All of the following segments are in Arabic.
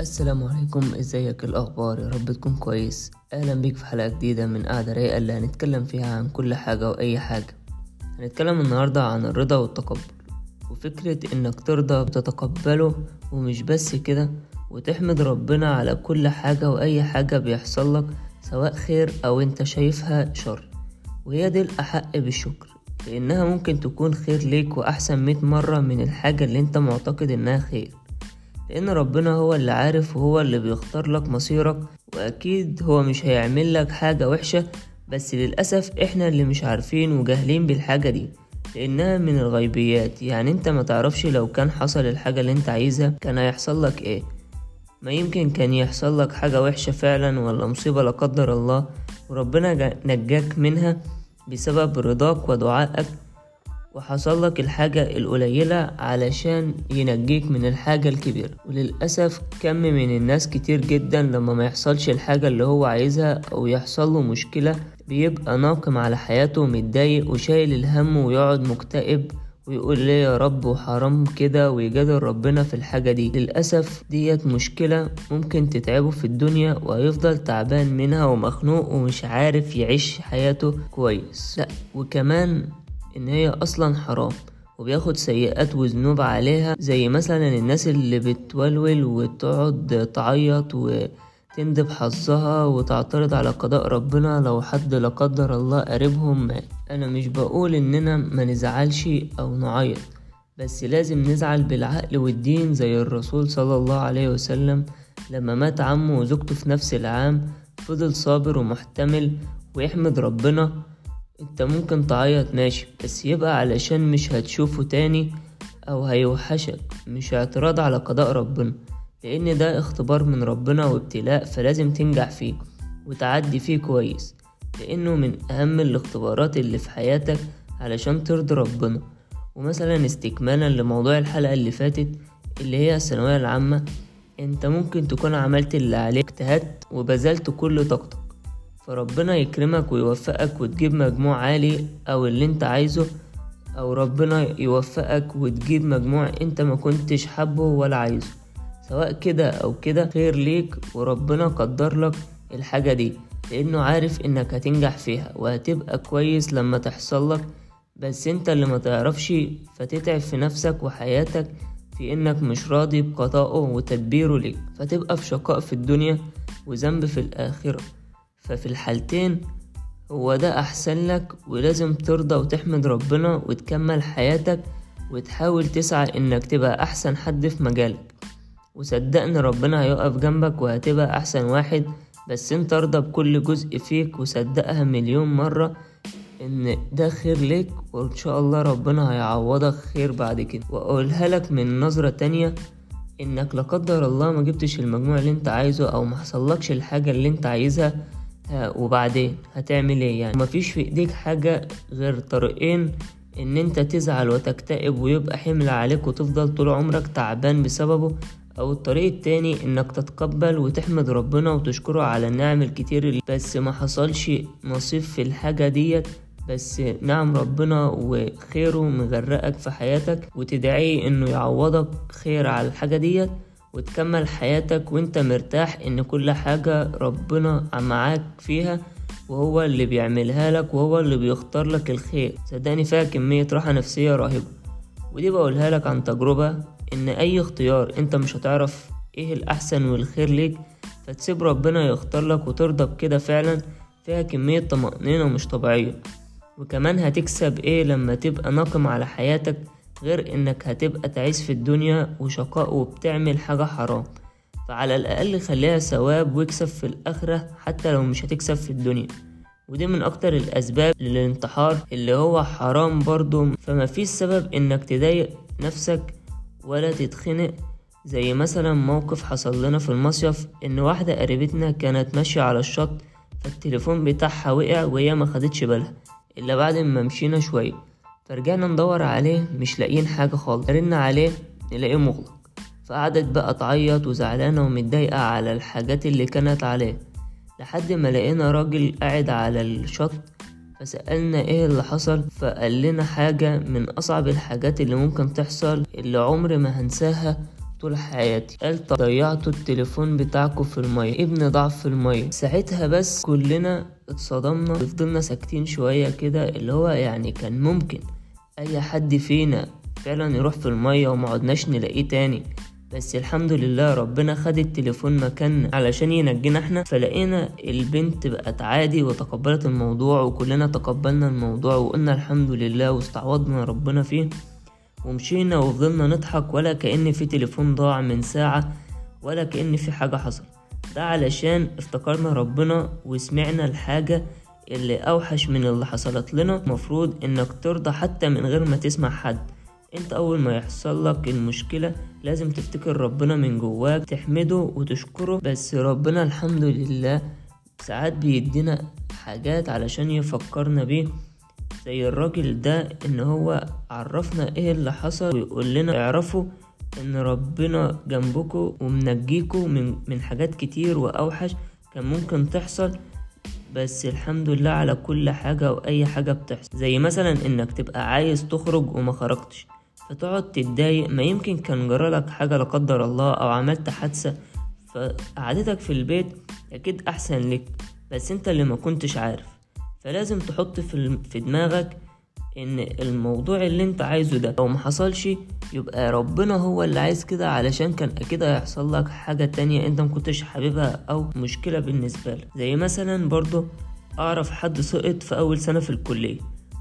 السلام عليكم إزيك؟ الأخبار؟ يا رب تكون كويس. أهلا بيك في حلقة جديدة من قعده رايقة اللي هنتكلم فيها عن كل حاجة وأي حاجة. هنتكلم النهارده عن الرضا والتقبل وفكرة إنك ترضى بتتقبله ومش بس كده وتحمد ربنا على كل حاجة وأي حاجة بيحصل لك سواء خير أو أنت شايفها شر. وهي دي الأحق بالشكر لأنها ممكن تكون خير ليك وأحسن مئة مرة من الحاجة اللي أنت معتقد إنها خير. لأن ربنا هو اللي عارف وهو اللي بيختار لك مصيرك وأكيد هو مش هيعمل لك حاجة وحشة بس للأسف إحنا اللي مش عارفين وجاهلين بالحاجة دي لأنها من الغيبيات. يعني أنت ما تعرفش لو كان حصل الحاجة اللي أنت عايزها كان هيحصل لك إيه؟ ما يمكن كان يحصل لك حاجة وحشة فعلا ولا مصيبة لا قدر الله وربنا جا- نجاك منها بسبب رضاك ودعائك وحصل لك الحاجة القليلة علشان ينجيك من الحاجة الكبيرة. وللأسف كم من الناس كتير جدا لما ما يحصلش الحاجة اللي هو عايزها أو يحصل له مشكلة بيبقى ناقم على حياته متضايق وشايل الهم ويقعد مكتئب ويقول ليه يا رب وحرام كده ويجادل ربنا في الحاجة دي. للأسف ديت مشكلة ممكن تتعبه في الدنيا وهيفضل تعبان منها ومخنوق ومش عارف يعيش حياته كويس. لا وكمان إن هي أصلا حرام وبياخد سيئات وذنوب عليها زي مثلا الناس اللي بتولول وتقعد تعيط وتندب حظها وتعترض على قضاء ربنا لو حد لا قدر الله قريبهم. مات أنا مش بقول إننا ما نزعلش أو نعيط بس لازم نزعل بالعقل والدين زي الرسول صلى الله عليه وسلم لما مات عمه وزوجته في نفس العام فضل صابر ومحتمل ويحمد ربنا. انت ممكن تعيط ماشي بس يبقى علشان مش هتشوفه تاني أو هيوحشك مش اعتراض على قضاء ربنا لأن ده اختبار من ربنا وابتلاء فلازم تنجح فيه وتعدي فيه كويس لأنه من أهم الاختبارات اللي في حياتك علشان ترضي ربنا. ومثلا استكمالا لموضوع الحلقة اللي فاتت اللي هي الثانوية العامة أنت ممكن تكون عملت اللي عليك اجتهدت وبذلت كل طاقتك. فربنا يكرمك ويوفقك وتجيب مجموع عالي أو اللي أنت عايزه أو ربنا يوفقك وتجيب مجموع أنت ما كنتش حابه ولا عايزه. سواء كده أو كده خير ليك وربنا قدر لك الحاجة دي لأنه عارف إنك هتنجح فيها وهتبقى كويس لما تحصل لك. بس أنت اللي ما تعرفش فتتعب في نفسك وحياتك في إنك مش راضي بقضائه وتدبيره ليك. فتبقى في شقاء في الدنيا وذنب في الآخرة. ففي الحالتين هو ده أحسن لك ولازم ترضى وتحمد ربنا وتكمل حياتك وتحاول تسعى إنك تبقى أحسن حد في مجالك. وصدقني ربنا هيقف جنبك وهتبقى أحسن واحد بس أنت ارضى بكل جزء فيك وصدقها مليون مرة إن ده خير ليك وإن شاء الله ربنا هيعوضك خير بعد كده. وأقولها لك من نظرة تانية إنك لا قدر الله ما جبتش المجموع اللي أنت عايزه أو ما حصلكش الحاجة اللي أنت عايزها ها وبعدين هتعمل إيه يعني؟ مفيش في ايديك حاجة غير طريقين ان انت تزعل وتكتئب ويبقى حمل عليك وتفضل طول عمرك تعبان بسببه أو الطريق التاني انك تتقبل وتحمد ربنا وتشكره على النعم الكتير اللي بس ما حصلش نصيب في الحاجة ديت بس نعم ربنا وخيره مغرقك في حياتك وتدعيه انه يعوضك خير على الحاجة ديت. وتكمل حياتك وانت مرتاح ان كل حاجة ربنا معاك فيها وهو اللي بيعملها لك وهو اللي بيختار لك الخير. صدقني فيها كمية راحة نفسية رهيبة. ودي بقولها لك عن تجربة إن أي اختيار أنت مش هتعرف إيه الأحسن والخير ليك فتسيب ربنا يختار لك وترضى بكده فعلا. فيها كمية طمأنينة مش طبيعية. وكمان هتكسب إيه لما تبقى ناقم على حياتك غير إنك هتبقى تعيش في الدنيا وشقاء وبتعمل حاجة حرام. فعلى الأقل خليها ثواب واكسب في الآخرة حتى لو مش هتكسب في الدنيا. ودي من أكتر الأسباب للانتحار اللي هو حرام برضو. فما فيش سبب إنك تضايق نفسك ولا تتخنق. زي مثلا موقف حصل لنا في المصيف إن واحدة قريبتنا كانت ماشية على الشط فالتليفون بتاعها وقع وهي ما خدتش بالها إلا بعد ما مشينا شوية. فرجعنا ندور عليه مش لاقيين حاجة خالص. رنا عليه نلاقيه مغلق. فقعدت بقى تعيط وزعلانة ومتضايقة على الحاجات اللي كانت عليه. لحد ما لقينا راجل قاعد على الشط فسألنا إيه اللي حصل. فقال لنا حاجة من أصعب الحاجات اللي ممكن تحصل اللي عمر ما هنساها طول حياتي. قال ضيعتوا التليفون بتاعكم في المية. ابني ضاع في المية. ساعتها بس كلنا اتصدمنا وفضلنا ساكتين شوية كده اللي هو يعني كان ممكن. أي حد فينا فعلا يروح في المية ومعدناش نلاقيه تاني. بس الحمد لله ربنا خد التليفون مكاننا علشان ينجينا إحنا. فلقينا البنت بقت عادي وتقبلت الموضوع وكلنا تقبلنا الموضوع وقلنا الحمد لله واستعوضنا ربنا فيه. ومشينا وفضلنا نضحك ولا كأن في تليفون ضاع من ساعة ولا كأن في حاجة حصل ده علشان افتكرنا ربنا وسمعنا الحاجة اللي أوحش من اللي حصلت لنا مفروض إنك ترضى حتى من غير ما تسمع حد. أنت أول ما يحصل لك المشكلة لازم تفتكر ربنا من جواك تحمده وتشكره. بس ربنا الحمد لله ساعات بيدينا حاجات علشان يفكرنا بيه. زي الراجل ده إن هو عرفنا إيه اللي حصل ويقول لنا اعرفوا إن ربنا جنبكم ومنجيكم من, من حاجات كتير وأوحش كان ممكن تحصل. بس الحمد لله على كل حاجة وأي حاجة بتحصل. زي مثلا إنك تبقى عايز تخرج وما خرجتش. فتقعد تتضايق ما يمكن كان جرالك حاجة لا قدر الله أو عملت حادثة. فقعدتك في البيت أكيد أحسن لك بس أنت اللي ما كنتش عارف. فلازم تحط في دماغك إن الموضوع اللي أنت عايزه ده لو محصلش يبقى ربنا هو اللي عايز كده علشان كان أكيد هيحصل لك حاجة تانية أنت مكنتش حاببها أو مشكلة بالنسبة لك. زي مثلا برضو أعرف حد سقط في أول سنة في الكلية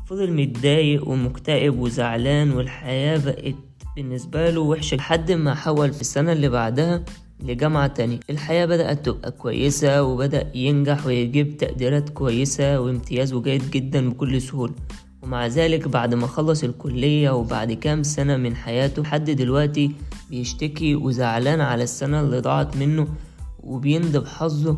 فضل متضايق ومكتئب وزعلان والحياة بقت بالنسبة له وحشة لحد ما حول في السنة اللي بعدها لجامعة تانية. الحياة بدأت تبقى كويسة وبدأ ينجح ويجيب تقديرات كويسة وامتياز وجيد جدا بكل سهولة. ومع ذلك بعد ما خلص الكلية وبعد كام سنة من حياته لحد دلوقتي بيشتكي وزعلان على السنة اللي ضاعت منه وبيندب حظه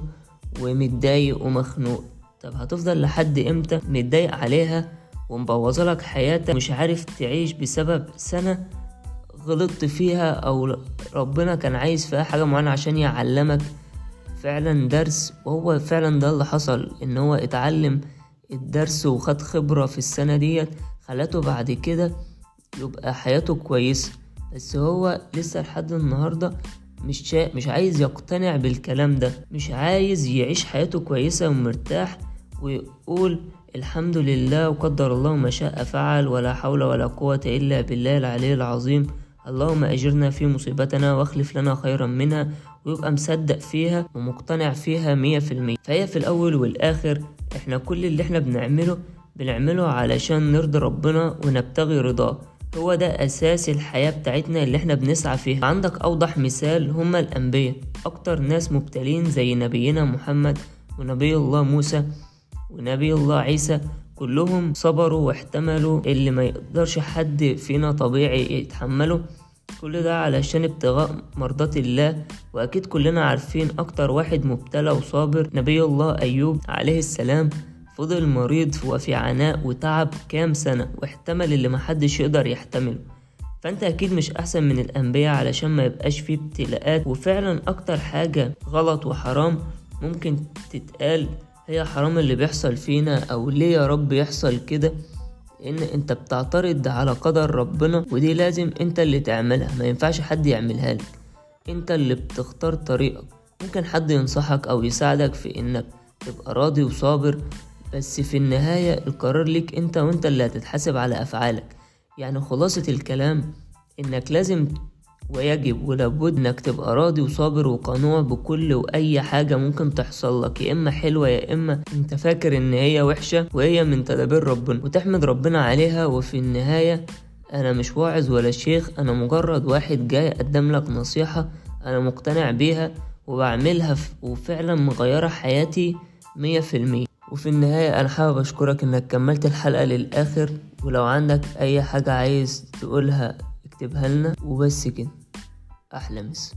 ومتضايق ومخنوق. طب هتفضل لحد إمتى متضايق عليها ومبوظة لك حياتك؟ مش عارف تعيش بسبب سنة غلطت فيها أو ربنا كان عايز فيها حاجة معينة عشان يعلمك فعلا درس وهو فعلا ده اللي حصل إن هو اتعلم الدرس وخد خبرة في السنة ديت خلته بعد كده يبقى حياته كويسة. بس هو لسه لحد النهاردة مش شا... مش عايز يقتنع بالكلام ده. مش عايز يعيش حياته كويسة ومرتاح ويقول الحمد لله وقدر الله ما شاء فعل ولا حول ولا قوة إلا بالله العلي العظيم. اللهم أجرنا في مصيبتنا واخلف لنا خيرا منها ويبقى مصدق فيها ومقتنع فيها مية في المية. فهي في الأول والآخر إحنا كل اللي إحنا بنعمله بنعمله علشان نرضي ربنا ونبتغي رضاه. هو ده أساس الحياة بتاعتنا اللي إحنا بنسعى فيها. عندك أوضح مثال هما الأنبياء. أكتر ناس مبتلين زي نبينا محمد ونبي الله موسى ونبي الله عيسى كلهم صبروا واحتملوا اللي ما يقدرش حد فينا طبيعي يتحمله. كل ده علشان ابتغاء مرضات الله وأكيد كلنا عارفين أكتر واحد مبتلى وصابر نبي الله أيوب عليه السلام. فضل مريض وفي عناء وتعب كام سنة واحتمل اللي محدش يقدر يحتمله. فأنت أكيد مش أحسن من الأنبياء علشان ما يبقاش فيه ابتلاءات. وفعلا أكتر حاجة غلط وحرام ممكن تتقال هي حرام اللي بيحصل فينا أو ليه يا رب يحصل كده؟ إن أنت بتعترض على قدر ربنا ودي لازم أنت اللي تعملها. ما ينفعش حد يعملها لك. أنت اللي بتختار طريقك. ممكن حد ينصحك أو يساعدك في إنك تبقى راضي وصابر بس في النهاية القرار ليك أنت وأنت اللي هتتحاسب على أفعالك. يعني خلاصة الكلام إنك لازم ويجب ولابد إنك تبقى راضي وصابر وقنوع بكل وأي حاجة ممكن تحصل لك يا إما حلوة يا إما أنت فاكر إن هي وحشة وهي من تدابير ربنا وتحمد ربنا عليها وفي النهاية أنا مش واعظ ولا شيخ أنا مجرد واحد جاي أقدم لك نصيحة أنا مقتنع بيها وبعملها وفعلا مغيرة حياتي مية في المية. وفي النهاية أنا حابب أشكرك إنك كملت الحلقة للآخر ولو عندك أي حاجة عايز تقولها اكتبها لنا وبس كده. أحلى مسا.